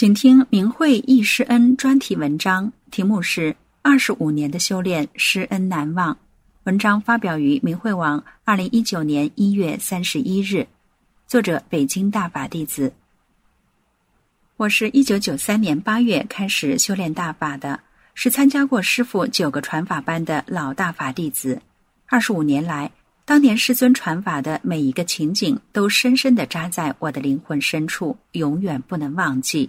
请听明慧忆师恩专题文章，题目是《二十五年的修炼，师恩难忘》。文章发表于明慧网，二零一九年一月三十一日。作者：北京大法弟子。我是一九九三年八月开始修炼大法的，是参加过师傅九个传法班的老大法弟子。二十五年来，当年师尊传法的每一个情景，都深深的扎在我的灵魂深处，永远不能忘记。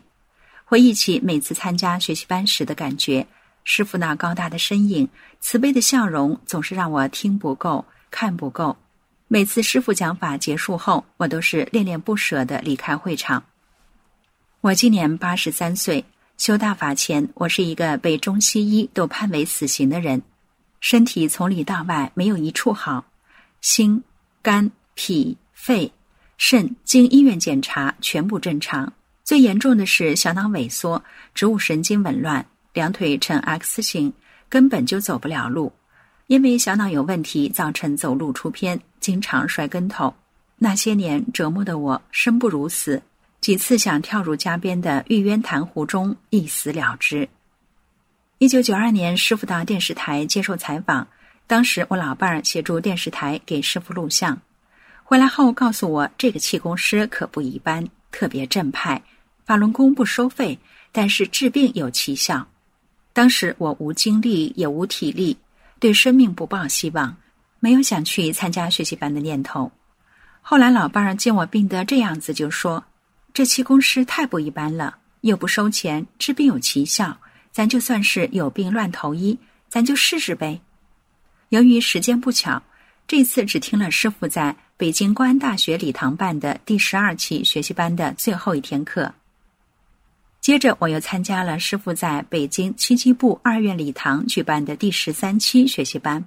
回忆起每次参加学习班时的感觉，师傅那高大的身影、慈悲的笑容，总是让我听不够、看不够。每次师傅讲法结束后，我都是恋恋不舍的离开会场。我今年八十三岁，修大法前，我是一个被中西医都判为死刑的人，身体从里到外没有一处好，心、肝、脾、肺、肾经医院检查全部正常。最严重的是小脑萎缩、植物神经紊乱，两腿呈 X 型，根本就走不了路。因为小脑有问题，造成走路出偏，经常摔跟头。那些年折磨的我生不如死，几次想跳入家边的玉渊潭湖中一死了之。一九九二年，师傅到电视台接受采访，当时我老伴儿协助电视台给师傅录像，回来后告诉我，这个气功师可不一般，特别正派。法轮功不收费，但是治病有奇效。当时我无精力也无体力，对生命不抱希望，没有想去参加学习班的念头。后来老伴儿见我病得这样子，就说：“这气功师太不一般了，又不收钱，治病有奇效，咱就算是有病乱投医，咱就试试呗。”由于时间不巧，这次只听了师傅在北京公安大学礼堂办的第十二期学习班的最后一天课。接着，我又参加了师傅在北京七七部二院礼堂举办的第十三期学习班。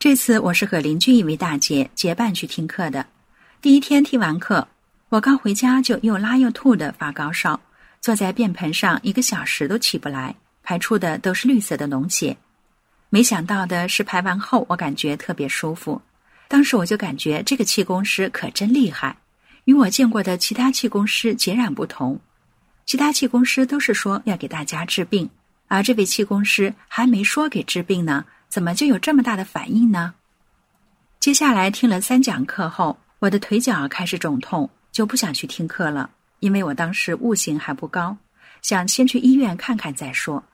这次我是和邻居一位大姐结伴去听课的。第一天听完课，我刚回家就又拉又吐的发高烧，坐在便盆上一个小时都起不来，排出的都是绿色的脓血。没想到的是，排完后我感觉特别舒服。当时我就感觉这个气功师可真厉害，与我见过的其他气功师截然不同。其他气功师都是说要给大家治病，而这位气功师还没说给治病呢，怎么就有这么大的反应呢？接下来听了三讲课后，我的腿脚开始肿痛，就不想去听课了，因为我当时悟性还不高，想先去医院看看再说。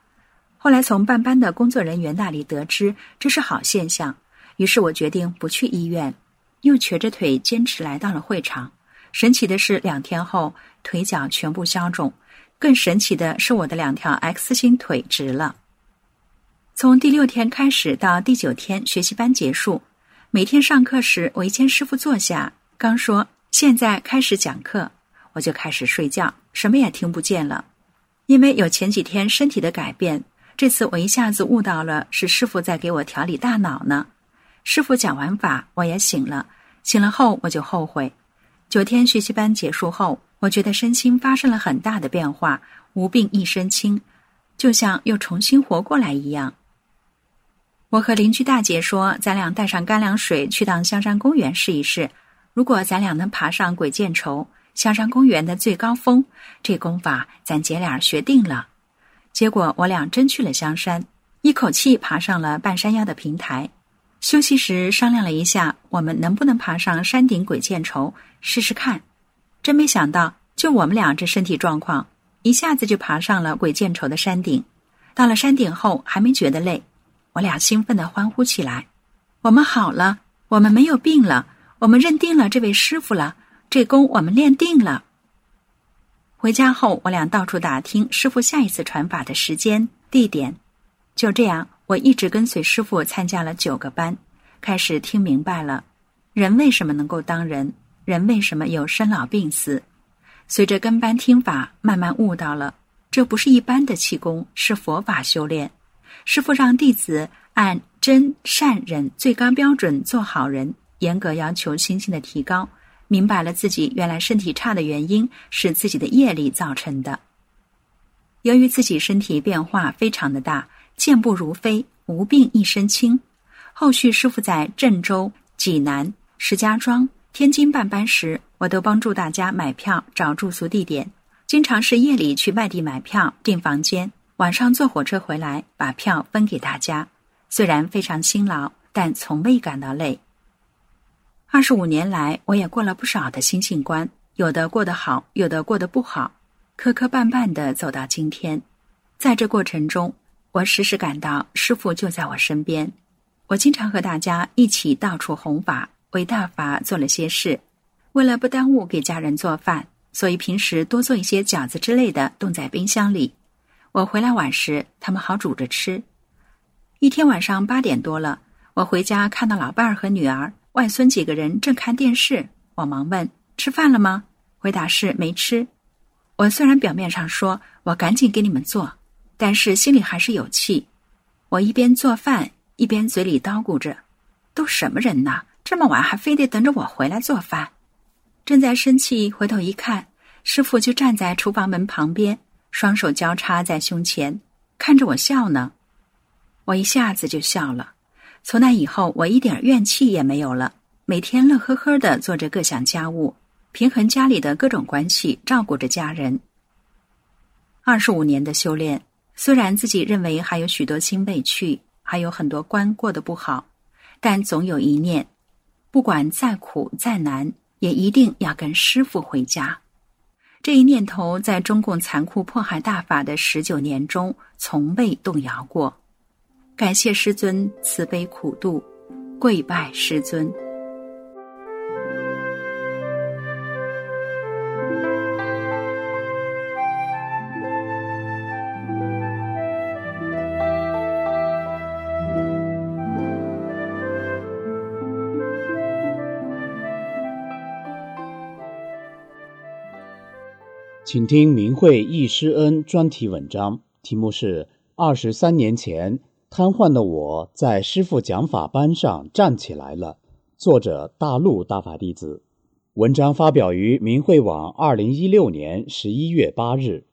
后来从办班的工作人员那里得知这是好现象，于是我决定不去医院，又瘸着腿坚持来到了会场。神奇的是，两天后腿脚全部消肿。更神奇的是，我的两条 X 型腿直了。从第六天开始到第九天学习班结束，每天上课时，我一见师傅坐下，刚说现在开始讲课，我就开始睡觉，什么也听不见了。因为有前几天身体的改变，这次我一下子悟到了是师傅在给我调理大脑呢。师傅讲完法，我也醒了。醒了后我就后悔。九天学习班结束后。我觉得身心发生了很大的变化，无病一身轻，就像又重新活过来一样。我和邻居大姐说：“咱俩带上干粮水去趟香山公园试一试，如果咱俩能爬上鬼见愁，香山公园的最高峰，这功法咱姐俩学定了。”结果我俩真去了香山，一口气爬上了半山腰的平台。休息时商量了一下，我们能不能爬上山顶鬼见愁试试看。真没想到，就我们俩这身体状况，一下子就爬上了鬼见愁的山顶。到了山顶后，还没觉得累，我俩兴奋的欢呼起来：“我们好了，我们没有病了，我们认定了这位师傅了，这功我们练定了。”回家后，我俩到处打听师傅下一次传法的时间、地点。就这样，我一直跟随师傅参加了九个班，开始听明白了。人为什么能够当人？人为什么有生老病死？随着跟班听法，慢慢悟到了，这不是一般的气功，是佛法修炼。师傅让弟子按真善忍最高标准做好人，严格要求心性的提高。明白了自己原来身体差的原因是自己的业力造成的。由于自己身体变化非常的大，健步如飞，无病一身轻。后续师傅在郑州、济南、石家庄、天津办班时，我都帮助大家买票、找住宿地点，经常是夜里去外地买票订房间，晚上坐火车回来把票分给大家。虽然非常辛劳，但从未感到累。二十五年来，我也过了不少的心性关，有的过得好，有的过得不好，磕磕绊绊的走到今天。在这过程中，我时时感到师傅就在我身边。我经常和大家一起到处弘法，为大法做了些事。为了不耽误给家人做饭，所以平时多做一些饺子之类的冻在冰箱里。我回来晚时，他们好煮着吃。一天晚上八点多了，我回家看到老伴儿和女儿。外孙几个人正看电视，我忙问：“吃饭了吗？”回答是没吃。我虽然表面上说我赶紧给你们做，但是心里还是有气。我一边做饭，一边嘴里叨咕着：“都什么人呐？这么晚还非得等着我回来做饭。”正在生气，回头一看，师傅就站在厨房门旁边，双手交叉在胸前，看着我笑呢。我一下子就笑了。从那以后，我一点怨气也没有了，每天乐呵呵的做着各项家务，平衡家里的各种关系，照顾着家人。二十五年的修炼，虽然自己认为还有许多心未去，还有很多关过得不好，但总有一念：不管再苦再难，也一定要跟师傅回家。这一念头在中共残酷迫害大法的十九年中，从未动摇过。感谢师尊慈悲苦度，跪拜师尊。请听明慧易师恩专题文章，题目是《二十三年前》。瘫痪的我在师傅讲法班上站起来了。作者：大陆大法弟子。文章发表于明慧网，二零一六年十一月八日。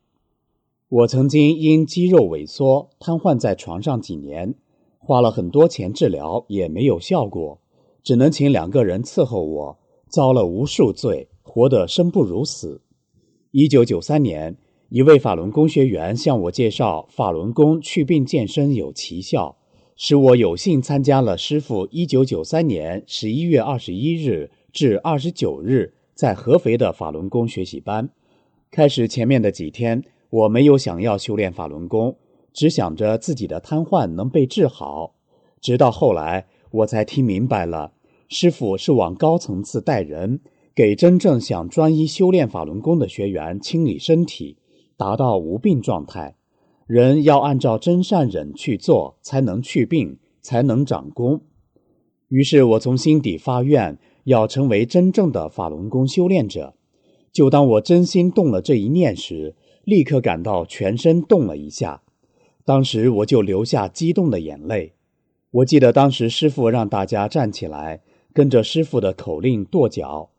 我曾经因肌肉萎缩瘫痪在床上几年，花了很多钱治疗也没有效果，只能请两个人伺候我，遭了无数罪，活得生不如死。一九九三年。一位法轮功学员向我介绍，法轮功祛病健身有奇效，使我有幸参加了师傅一九九三年十一月二十一日至二十九日在合肥的法轮功学习班。开始前面的几天，我没有想要修炼法轮功，只想着自己的瘫痪能被治好。直到后来，我才听明白了，师傅是往高层次带人，给真正想专一修炼法轮功的学员清理身体。达到无病状态，人要按照真善忍去做，才能去病，才能长功。于是我从心底发愿，要成为真正的法轮功修炼者。就当我真心动了这一念时，立刻感到全身动了一下，当时我就流下激动的眼泪。我记得当时师傅让大家站起来，跟着师傅的口令跺脚，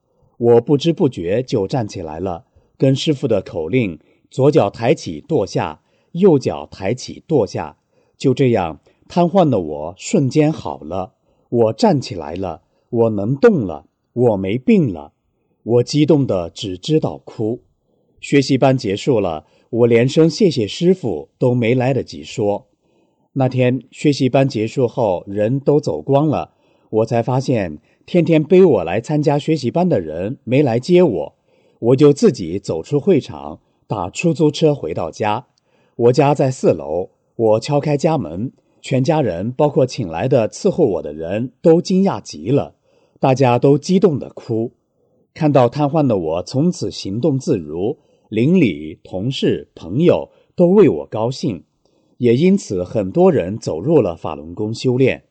我不知不觉就站起来了，跟师傅的口令。左脚抬起跺下，右脚抬起跺下，就这样，瘫痪的我瞬间好了。我站起来了，我能动了，我没病了。我激动的只知道哭。学习班结束了，我连声谢谢师傅都没来得及说。那天学习班结束后，人都走光了，我才发现天天背我来参加学习班的人没来接我，我就自己走出会场。打出租车回到家，我家在四楼。我敲开家门，全家人，包括请来的伺候我的人都惊讶极了，大家都激动的哭。看到瘫痪的我从此行动自如，邻里、同事、朋友都为我高兴，也因此很多人走入了法轮功修炼。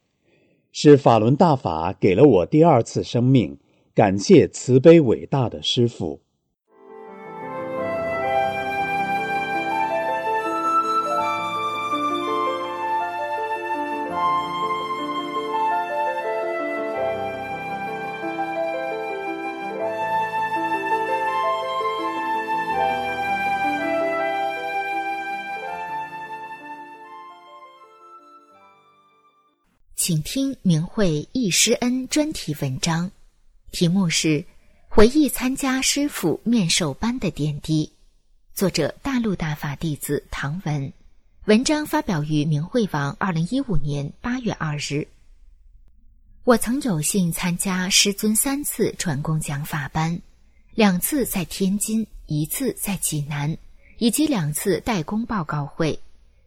是法轮大法给了我第二次生命，感谢慈悲伟大的师父。请听明慧易师恩专题文章，题目是《回忆参加师傅面授班的点滴》，作者大陆大法弟子唐文。文章发表于明慧网，二零一五年八月二日。我曾有幸参加师尊三次传功讲法班，两次在天津，一次在济南，以及两次代工报告会。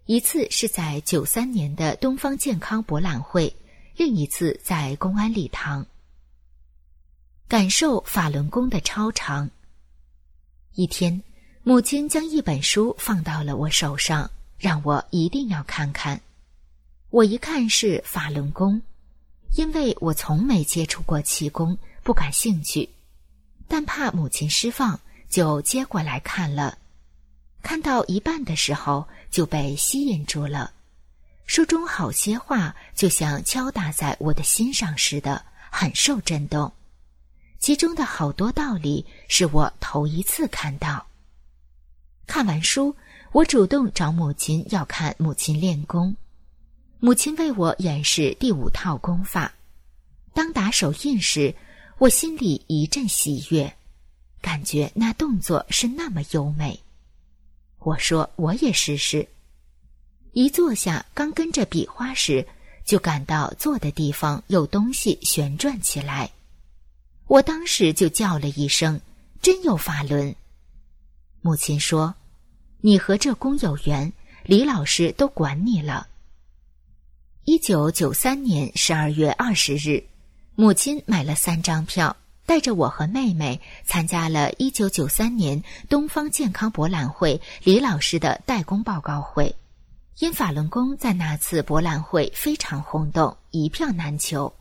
一次是在九三年的东方健康博览会，另一次在公安礼堂。感受法轮功的超长。一天，母亲将一本书放到了我手上，让我一定要看看。我一看是法轮功，因为我从没接触过气功，不感兴趣，但怕母亲失望，就接过来看了。看到一半的时候就被吸引住了，书中好些话就像敲打在我的心上似的，很受震动。其中的好多道理是我头一次看到。看完书，我主动找母亲要看母亲练功，母亲为我演示第五套功法。当打手印时，我心里一阵喜悦，感觉那动作是那么优美。我说：“我也试试。”一坐下，刚跟着比划时，就感到坐的地方有东西旋转起来。我当时就叫了一声：“真有法轮！”母亲说：“你和这宫有缘，李老师都管你了。”一九九三年十二月二十日，母亲买了三张票。带着我和妹妹参加了1993年东方健康博览会李老师的代工报告会，因法轮功在那次博览会非常轰动，一票难求。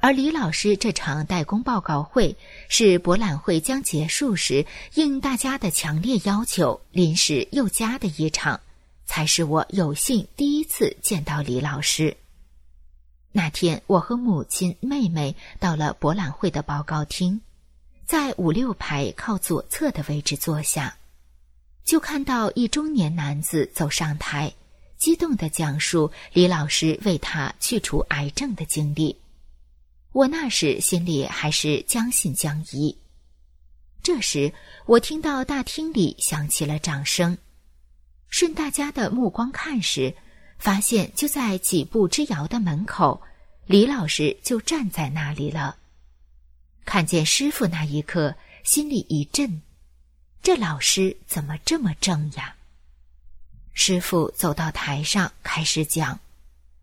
而李老师这场代工报告会是博览会将结束时应大家的强烈要求临时又加的一场，才是我有幸第一次见到李老师。那天，我和母亲、妹妹到了博览会的报告厅，在五六排靠左侧的位置坐下，就看到一中年男子走上台，激动地讲述李老师为他去除癌症的经历。我那时心里还是将信将疑。这时，我听到大厅里响起了掌声，顺大家的目光看时。发现就在几步之遥的门口，李老师就站在那里了。看见师傅那一刻，心里一震，这老师怎么这么正呀？师傅走到台上开始讲：“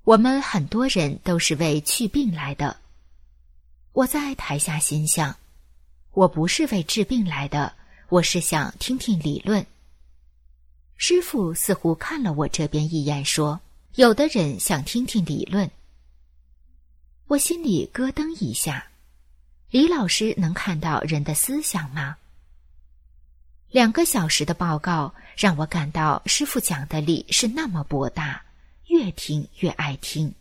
我们很多人都是为去病来的。”我在台下心想：“我不是为治病来的，我是想听听理论。”师傅似乎看了我这边一眼，说。有的人想听听理论，我心里咯噔一下。李老师能看到人的思想吗？两个小时的报告让我感到师傅讲的理是那么博大，越听越爱听。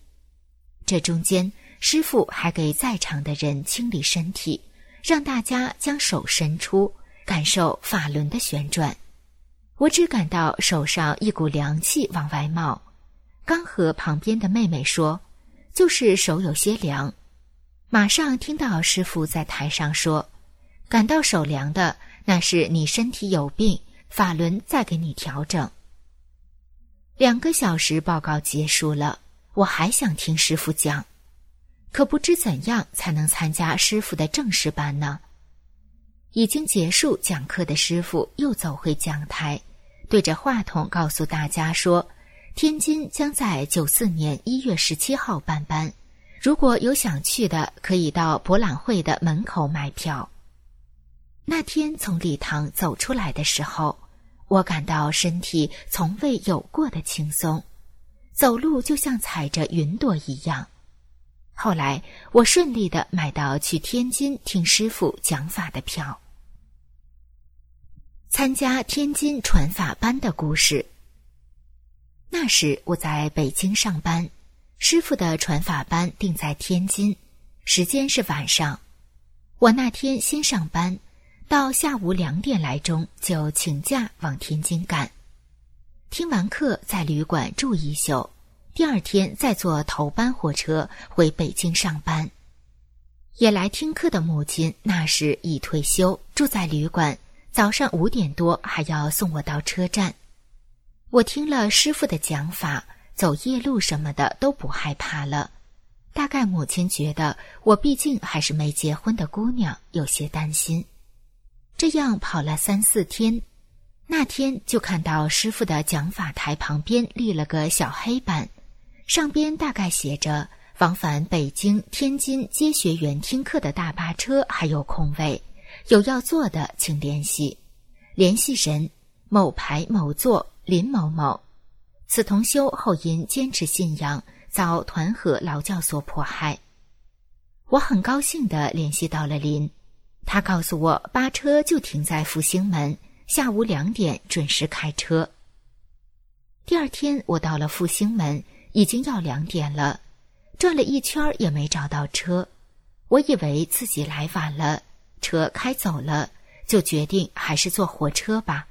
这中间，师傅还给在场的人清理身体，让大家将手伸出，感受法轮的旋转。我只感到手上一股凉气往外冒。刚和旁边的妹妹说，就是手有些凉，马上听到师傅在台上说：“感到手凉的，那是你身体有病，法轮再给你调整。”两个小时报告结束了，我还想听师傅讲，可不知怎样才能参加师傅的正式班呢？已经结束讲课的师傅又走回讲台，对着话筒告诉大家说。天津将在九四年一月十七号办班，如果有想去的，可以到博览会的门口买票。那天从礼堂走出来的时候，我感到身体从未有过的轻松，走路就像踩着云朵一样。后来我顺利的买到去天津听师傅讲法的票。参加天津传法班的故事。那时我在北京上班，师傅的传法班定在天津，时间是晚上。我那天先上班，到下午两点来钟就请假往天津赶。听完课在旅馆住一宿，第二天再坐头班火车回北京上班。也来听课的母亲那时已退休，住在旅馆。早上五点多还要送我到车站，我听了师傅的讲法，走夜路什么的都不害怕了。大概母亲觉得我毕竟还是没结婚的姑娘，有些担心。这样跑了三四天，那天就看到师傅的讲法台旁边立了个小黑板，上边大概写着往返北京、天津接学员听课的大巴车还有空位。有要做的，请联系，联系人某排某座林某某。此同修后因坚持信仰，遭团河劳教所迫害。我很高兴的联系到了林，他告诉我巴车就停在复兴门，下午两点准时开车。第二天我到了复兴门，已经要两点了，转了一圈也没找到车，我以为自己来晚了。车开走了，就决定还是坐火车吧。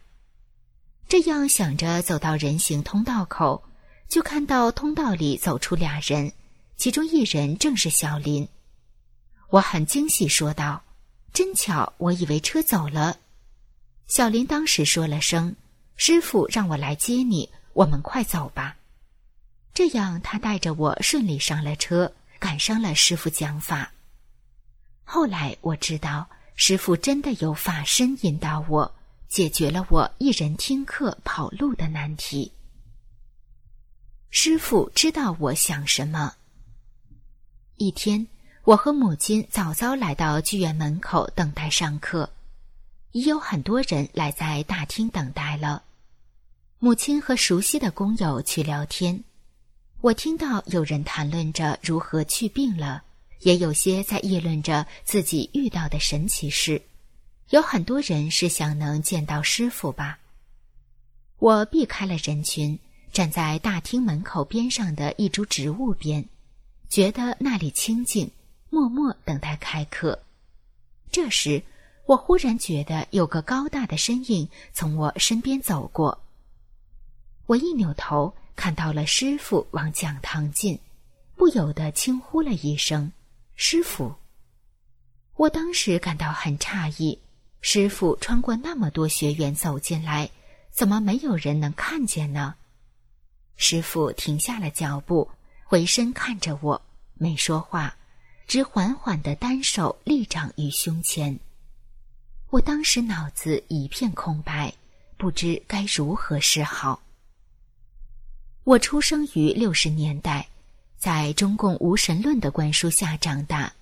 这样想着，走到人行通道口，就看到通道里走出俩人，其中一人正是小林。我很惊喜，说道：“真巧，我以为车走了。”小林当时说了声：“师傅让我来接你，我们快走吧。”这样，他带着我顺利上了车，赶上了师傅讲法。后来我知道。师傅真的有法身引导我，解决了我一人听课跑路的难题。师傅知道我想什么。一天，我和母亲早早来到剧院门口等待上课，已有很多人来在大厅等待了。母亲和熟悉的工友去聊天，我听到有人谈论着如何去病了。也有些在议论着自己遇到的神奇事，有很多人是想能见到师傅吧。我避开了人群，站在大厅门口边上的一株植物边，觉得那里清静，默默等待开课。这时，我忽然觉得有个高大的身影从我身边走过，我一扭头看到了师傅往讲堂进，不由得轻呼了一声。师傅，我当时感到很诧异。师傅穿过那么多学员走进来，怎么没有人能看见呢？师傅停下了脚步，回身看着我，没说话，只缓缓的单手立掌于胸前。我当时脑子一片空白，不知该如何是好。我出生于六十年代。在中共无神论的灌输下长大，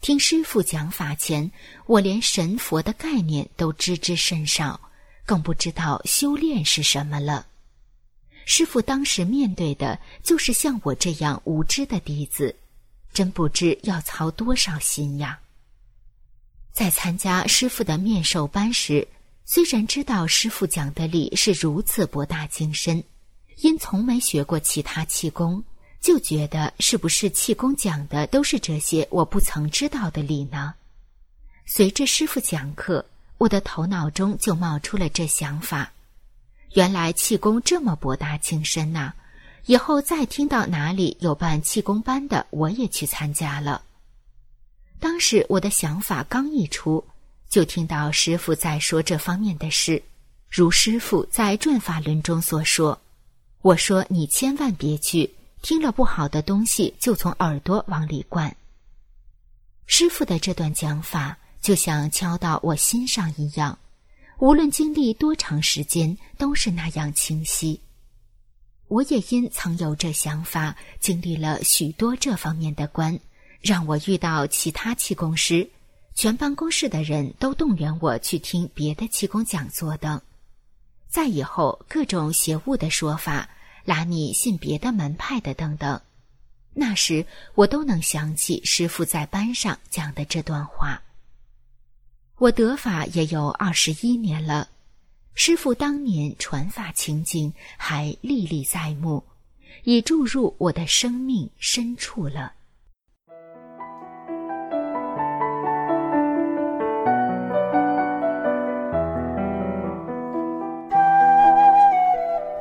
听师傅讲法前，我连神佛的概念都知之甚少，更不知道修炼是什么了。师傅当时面对的就是像我这样无知的弟子，真不知要操多少心呀。在参加师傅的面授班时，虽然知道师傅讲的理是如此博大精深，因从没学过其他气功。就觉得是不是气功讲的都是这些我不曾知道的理呢？随着师傅讲课，我的头脑中就冒出了这想法：原来气功这么博大精深呐！以后再听到哪里有办气功班的，我也去参加了。当时我的想法刚一出，就听到师傅在说这方面的事，如师傅在《转法轮》中所说：“我说你千万别去。”听了不好的东西，就从耳朵往里灌。师傅的这段讲法，就像敲到我心上一样，无论经历多长时间，都是那样清晰。我也因曾有这想法，经历了许多这方面的关，让我遇到其他气功师，全办公室的人都动员我去听别的气功讲座等。再以后，各种邪物的说法。拉你信别的门派的等等，那时我都能想起师傅在班上讲的这段话。我得法也有二十一年了，师傅当年传法情景还历历在目，已注入我的生命深处了。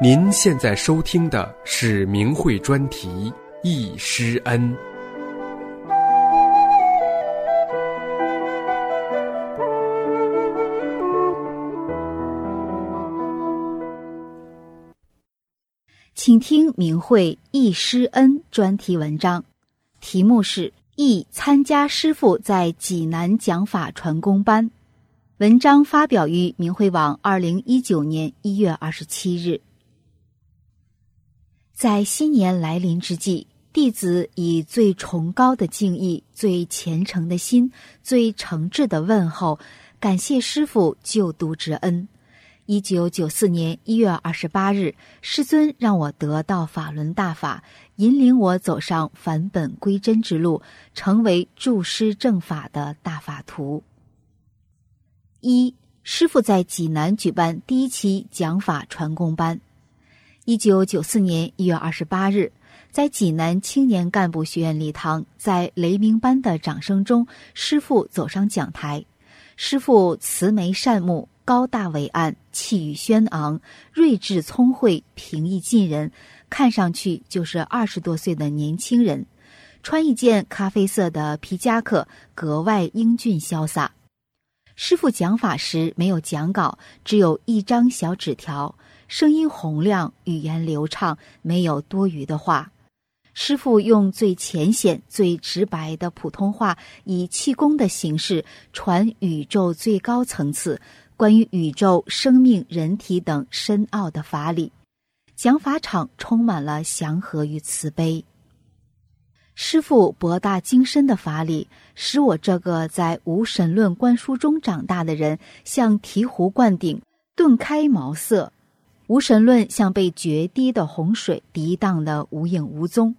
您现在收听的是明慧专题《易师恩》。请听明慧易师恩专题文章，题目是《易参加师傅在济南讲法传功班》。文章发表于明慧网，二零一九年一月二十七日。在新年来临之际，弟子以最崇高的敬意、最虔诚的心、最诚挚的问候，感谢师傅救度之恩。一九九四年一月二十八日，师尊让我得到法轮大法，引领我走上返本归真之路，成为助师正法的大法徒。一师傅在济南举办第一期讲法传功班。一九九四年一月二十八日，在济南青年干部学院礼堂，在雷鸣般的掌声中，师傅走上讲台。师傅慈眉善目，高大伟岸，气宇轩昂，睿智聪慧，平易近人，看上去就是二十多岁的年轻人。穿一件咖啡色的皮夹克，格外英俊潇洒。师傅讲法时没有讲稿，只有一张小纸条。声音洪亮，语言流畅，没有多余的话。师傅用最浅显、最直白的普通话，以气功的形式传宇宙最高层次关于宇宙、生命、人体等深奥的法理。讲法场充满了祥和与慈悲。师傅博大精深的法理，使我这个在无神论灌输中长大的人，像醍醐灌顶，顿开茅塞。无神论像被决堤的洪水，涤荡的无影无踪，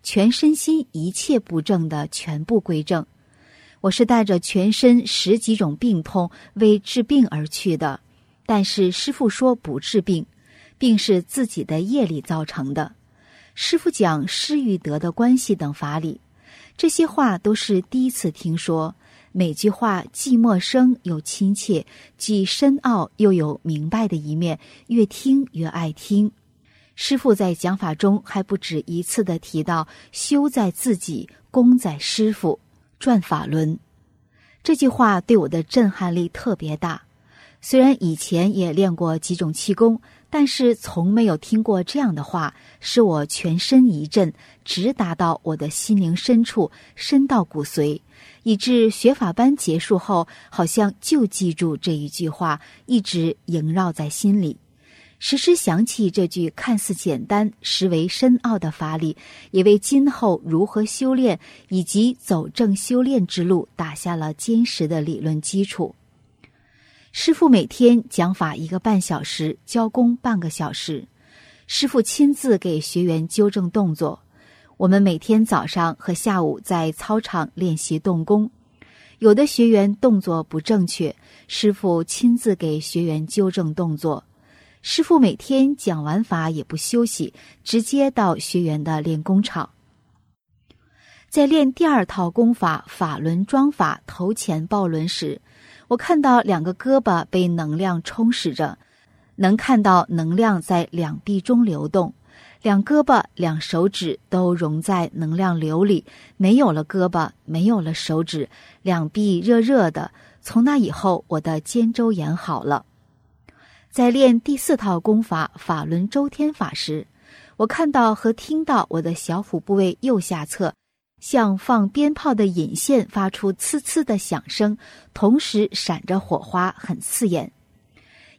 全身心一切不正的全部归正。我是带着全身十几种病痛为治病而去的，但是师傅说不治病，病是自己的业力造成的。师傅讲失与得的关系等法理，这些话都是第一次听说。每句话既陌生又亲切，既深奥又有明白的一面，越听越爱听。师傅在讲法中还不止一次的提到“修在自己，功在师傅”，转法轮。这句话对我的震撼力特别大。虽然以前也练过几种气功，但是从没有听过这样的话，使我全身一震，直达到我的心灵深处，深到骨髓。以致学法班结束后，好像就记住这一句话，一直萦绕在心里。时时想起这句看似简单、实为深奥的法理，也为今后如何修炼以及走正修炼之路打下了坚实的理论基础。师傅每天讲法一个半小时，教功半个小时，师傅亲自给学员纠正动作。我们每天早上和下午在操场练习动功，有的学员动作不正确，师傅亲自给学员纠正动作。师傅每天讲完法也不休息，直接到学员的练功场。在练第二套功法法轮桩法头前抱轮时，我看到两个胳膊被能量充实着，能看到能量在两臂中流动。两胳膊、两手指都融在能量流里，没有了胳膊，没有了手指，两臂热热的。从那以后，我的肩周炎好了。在练第四套功法法轮周天法时，我看到和听到我的小腹部位右下侧，像放鞭炮的引线发出呲呲的响声，同时闪着火花，很刺眼。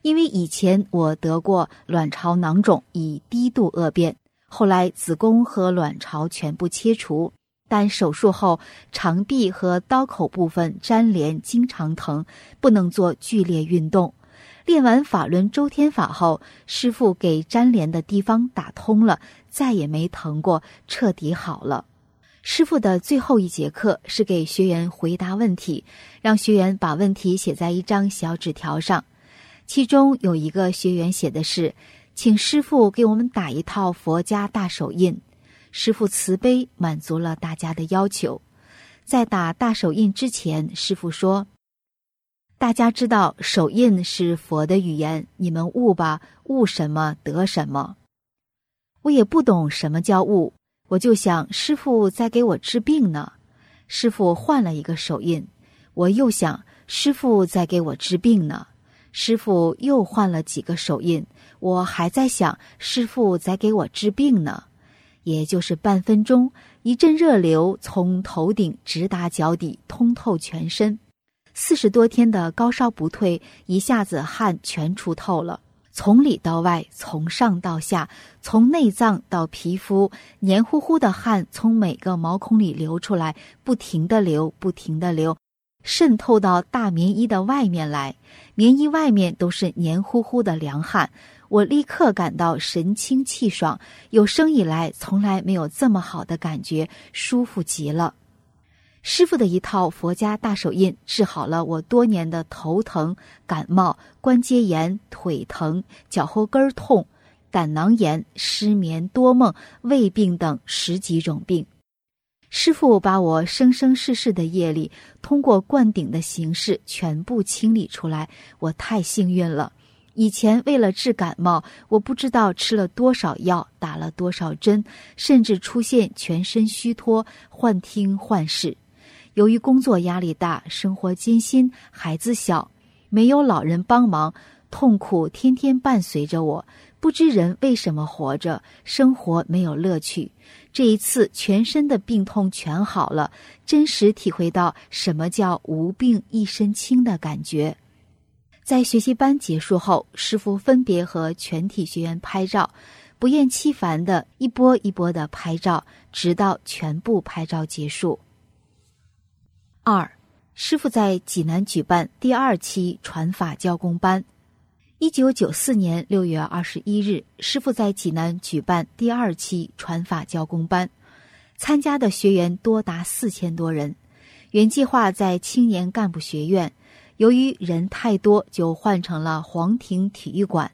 因为以前我得过卵巢囊肿，以低度恶变，后来子宫和卵巢全部切除，但手术后肠壁和刀口部分粘连，经常疼，不能做剧烈运动。练完法轮周天法后，师傅给粘连的地方打通了，再也没疼过，彻底好了。师傅的最后一节课是给学员回答问题，让学员把问题写在一张小纸条上。其中有一个学员写的是：“请师傅给我们打一套佛家大手印。”师傅慈悲，满足了大家的要求。在打大手印之前，师傅说：“大家知道手印是佛的语言，你们悟吧，悟什么得什么。”我也不懂什么叫悟，我就想师傅在给我治病呢。师傅换了一个手印，我又想师傅在给我治病呢。师傅又换了几个手印，我还在想师傅在给我治病呢。也就是半分钟，一阵热流从头顶直达脚底，通透全身。四十多天的高烧不退，一下子汗全出透了，从里到外，从上到下，从内脏到皮肤，黏糊糊的汗从每个毛孔里流出来，不停的流，不停的流，渗透到大棉衣的外面来，棉衣外面都是黏糊糊的凉汗。我立刻感到神清气爽，有生以来从来没有这么好的感觉，舒服极了。师傅的一套佛家大手印治好了我多年的头疼、感冒、关节炎、腿疼、脚后跟痛、胆囊炎、失眠、多梦、胃病等十几种病。师傅把我生生世世的业力通过灌顶的形式全部清理出来，我太幸运了。以前为了治感冒，我不知道吃了多少药，打了多少针，甚至出现全身虚脱、幻听幻视。由于工作压力大，生活艰辛，孩子小，没有老人帮忙，痛苦天天伴随着我。不知人为什么活着，生活没有乐趣。这一次，全身的病痛全好了，真实体会到什么叫无病一身轻的感觉。在学习班结束后，师傅分别和全体学员拍照，不厌其烦的一波一波的拍照，直到全部拍照结束。二，师傅在济南举办第二期传法教工班。一九九四年六月二十一日，师傅在济南举办第二期传法教工班，参加的学员多达四千多人。原计划在青年干部学院。由于人太多，就换成了皇庭体育馆。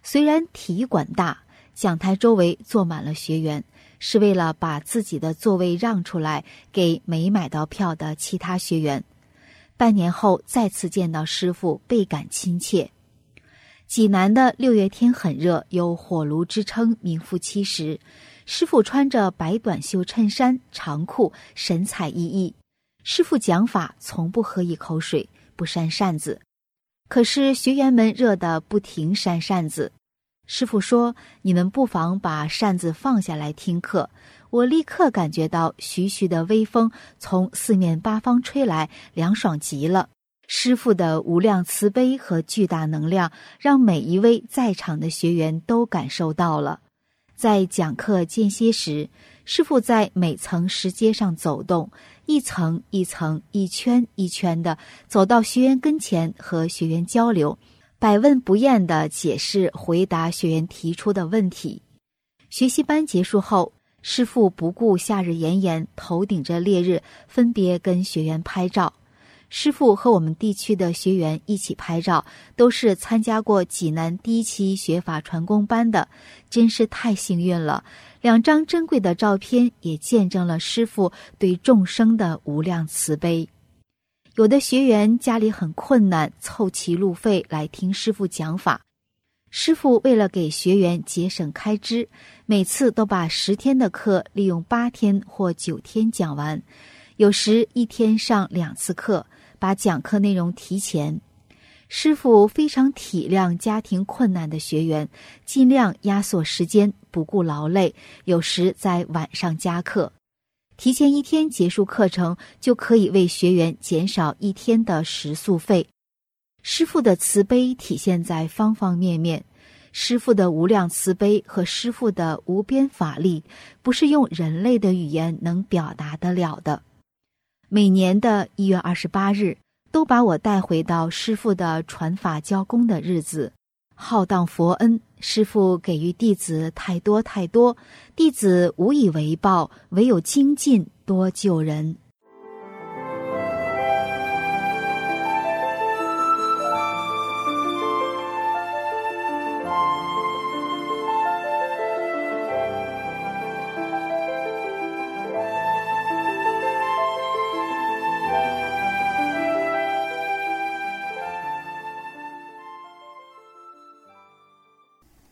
虽然体育馆大，讲台周围坐满了学员，是为了把自己的座位让出来给没买到票的其他学员。半年后再次见到师傅，倍感亲切。济南的六月天很热，有火炉之称，名副其实。师傅穿着白短袖衬衫、长裤，神采奕奕。师傅讲法从不喝一口水。不扇扇子，可是学员们热得不停扇扇子。师傅说：“你们不妨把扇子放下来听课。”我立刻感觉到徐徐的微风从四面八方吹来，凉爽极了。师傅的无量慈悲和巨大能量，让每一位在场的学员都感受到了。在讲课间歇时，师傅在每层石阶上走动。一层一层、一圈一圈的走到学员跟前，和学员交流，百问不厌的解释、回答学员提出的问题。学习班结束后，师傅不顾夏日炎炎，头顶着烈日，分别跟学员拍照。师傅和我们地区的学员一起拍照，都是参加过济南第一期学法传功班的，真是太幸运了。两张珍贵的照片也见证了师傅对众生的无量慈悲。有的学员家里很困难，凑齐路费来听师傅讲法。师傅为了给学员节省开支，每次都把十天的课利用八天或九天讲完，有时一天上两次课，把讲课内容提前。师傅非常体谅家庭困难的学员，尽量压缩时间，不顾劳累。有时在晚上加课，提前一天结束课程，就可以为学员减少一天的食宿费。师傅的慈悲体现在方方面面，师傅的无量慈悲和师傅的无边法力，不是用人类的语言能表达得了的。每年的一月二十八日。都把我带回到师傅的传法教功的日子，浩荡佛恩，师傅给予弟子太多太多，弟子无以为报，唯有精进多救人。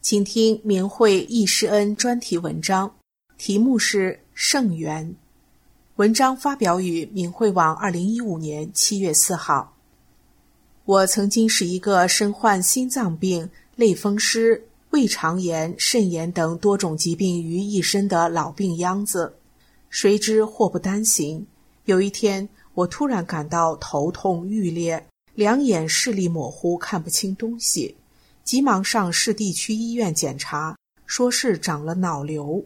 请听明慧易师恩专题文章，题目是《圣缘》。文章发表于明慧网，二零一五年七月四号。我曾经是一个身患心脏病、类风湿、胃肠炎、肾炎等多种疾病于一身的老病秧子。谁知祸不单行，有一天我突然感到头痛欲裂，两眼视力模糊，看不清东西。急忙上市地区医院检查，说是长了脑瘤，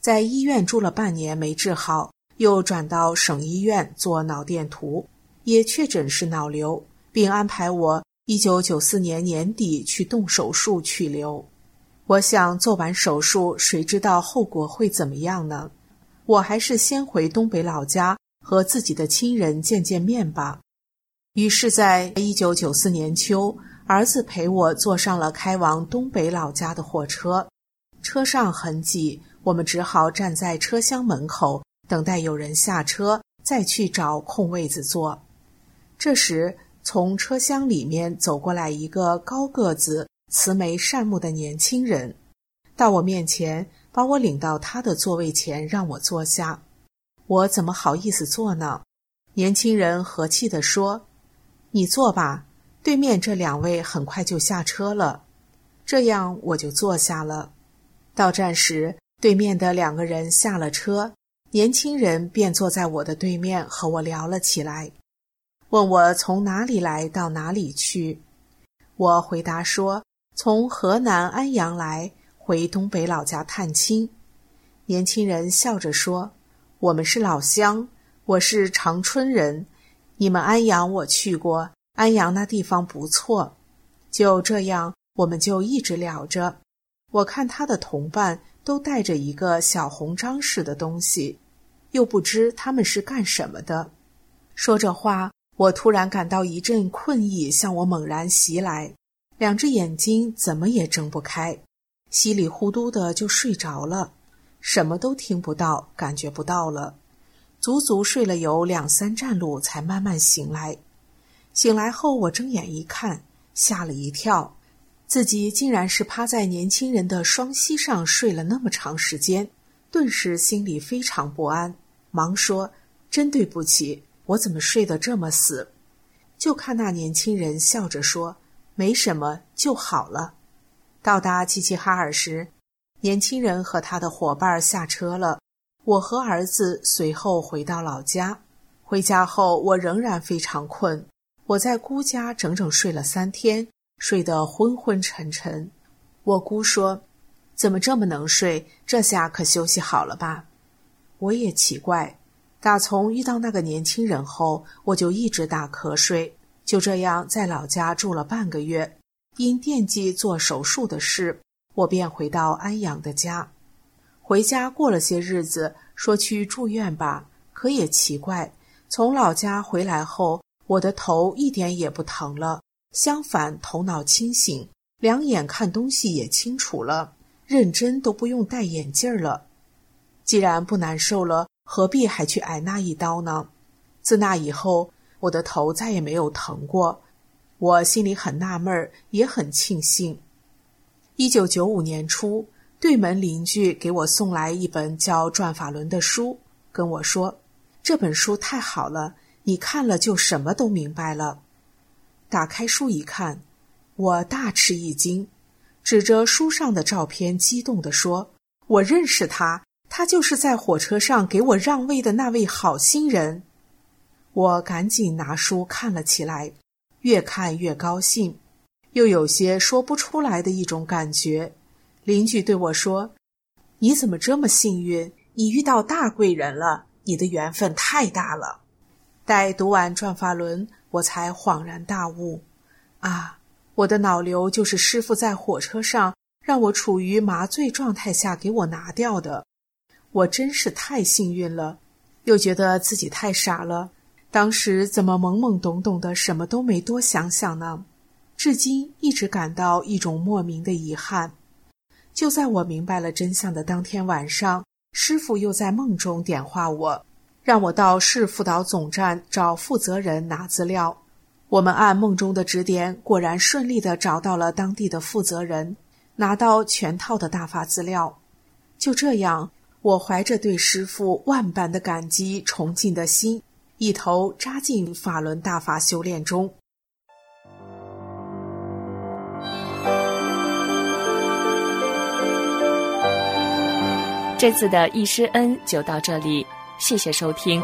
在医院住了半年没治好，又转到省医院做脑电图，也确诊是脑瘤，并安排我一九九四年年底去动手术去瘤。我想做完手术，谁知道后果会怎么样呢？我还是先回东北老家和自己的亲人见见面吧。于是，在一九九四年秋。儿子陪我坐上了开往东北老家的火车，车上很挤，我们只好站在车厢门口等待有人下车，再去找空位子坐。这时，从车厢里面走过来一个高个子、慈眉善目的年轻人，到我面前，把我领到他的座位前，让我坐下。我怎么好意思坐呢？年轻人和气地说：“你坐吧。”对面这两位很快就下车了，这样我就坐下了。到站时，对面的两个人下了车，年轻人便坐在我的对面和我聊了起来，问我从哪里来到哪里去。我回答说从河南安阳来，回东北老家探亲。年轻人笑着说：“我们是老乡，我是长春人，你们安阳我去过。”安阳那地方不错，就这样，我们就一直聊着。我看他的同伴都带着一个小红章似的东西，又不知他们是干什么的。说着话，我突然感到一阵困意向我猛然袭来，两只眼睛怎么也睁不开，稀里糊涂的就睡着了，什么都听不到，感觉不到了，足足睡了有两三站路，才慢慢醒来。醒来后，我睁眼一看，吓了一跳，自己竟然是趴在年轻人的双膝上睡了那么长时间，顿时心里非常不安，忙说：“真对不起，我怎么睡得这么死？”就看那年轻人笑着说：“没什么，就好了。”到达齐齐哈尔时，年轻人和他的伙伴下车了，我和儿子随后回到老家。回家后，我仍然非常困。我在姑家整整睡了三天，睡得昏昏沉沉。我姑说：“怎么这么能睡？这下可休息好了吧？”我也奇怪。打从遇到那个年轻人后，我就一直打瞌睡。就这样，在老家住了半个月。因惦记做手术的事，我便回到安阳的家。回家过了些日子，说去住院吧。可也奇怪，从老家回来后。我的头一点也不疼了，相反，头脑清醒，两眼看东西也清楚了，认真都不用戴眼镜了。既然不难受了，何必还去挨那一刀呢？自那以后，我的头再也没有疼过。我心里很纳闷，也很庆幸。一九九五年初，对门邻居给我送来一本叫《转法轮》的书，跟我说：“这本书太好了。”你看了就什么都明白了。打开书一看，我大吃一惊，指着书上的照片，激动地说：“我认识他，他就是在火车上给我让位的那位好心人。”我赶紧拿书看了起来，越看越高兴，又有些说不出来的一种感觉。邻居对我说：“你怎么这么幸运？你遇到大贵人了，你的缘分太大了。”待读完《转法轮》，我才恍然大悟，啊，我的脑瘤就是师傅在火车上让我处于麻醉状态下给我拿掉的。我真是太幸运了，又觉得自己太傻了。当时怎么懵懵懂懂的，什么都没多想想呢？至今一直感到一种莫名的遗憾。就在我明白了真相的当天晚上，师傅又在梦中点化我，让我到市辅导总站找负责人拿资料。我们按梦中的指点，果然顺利的找到了当地的负责人，拿到全套的大法资料。就这样，我怀着对师傅万般的感激、崇敬的心。一头扎进法轮大法修炼中。这次的易师恩就到这里，谢谢收听。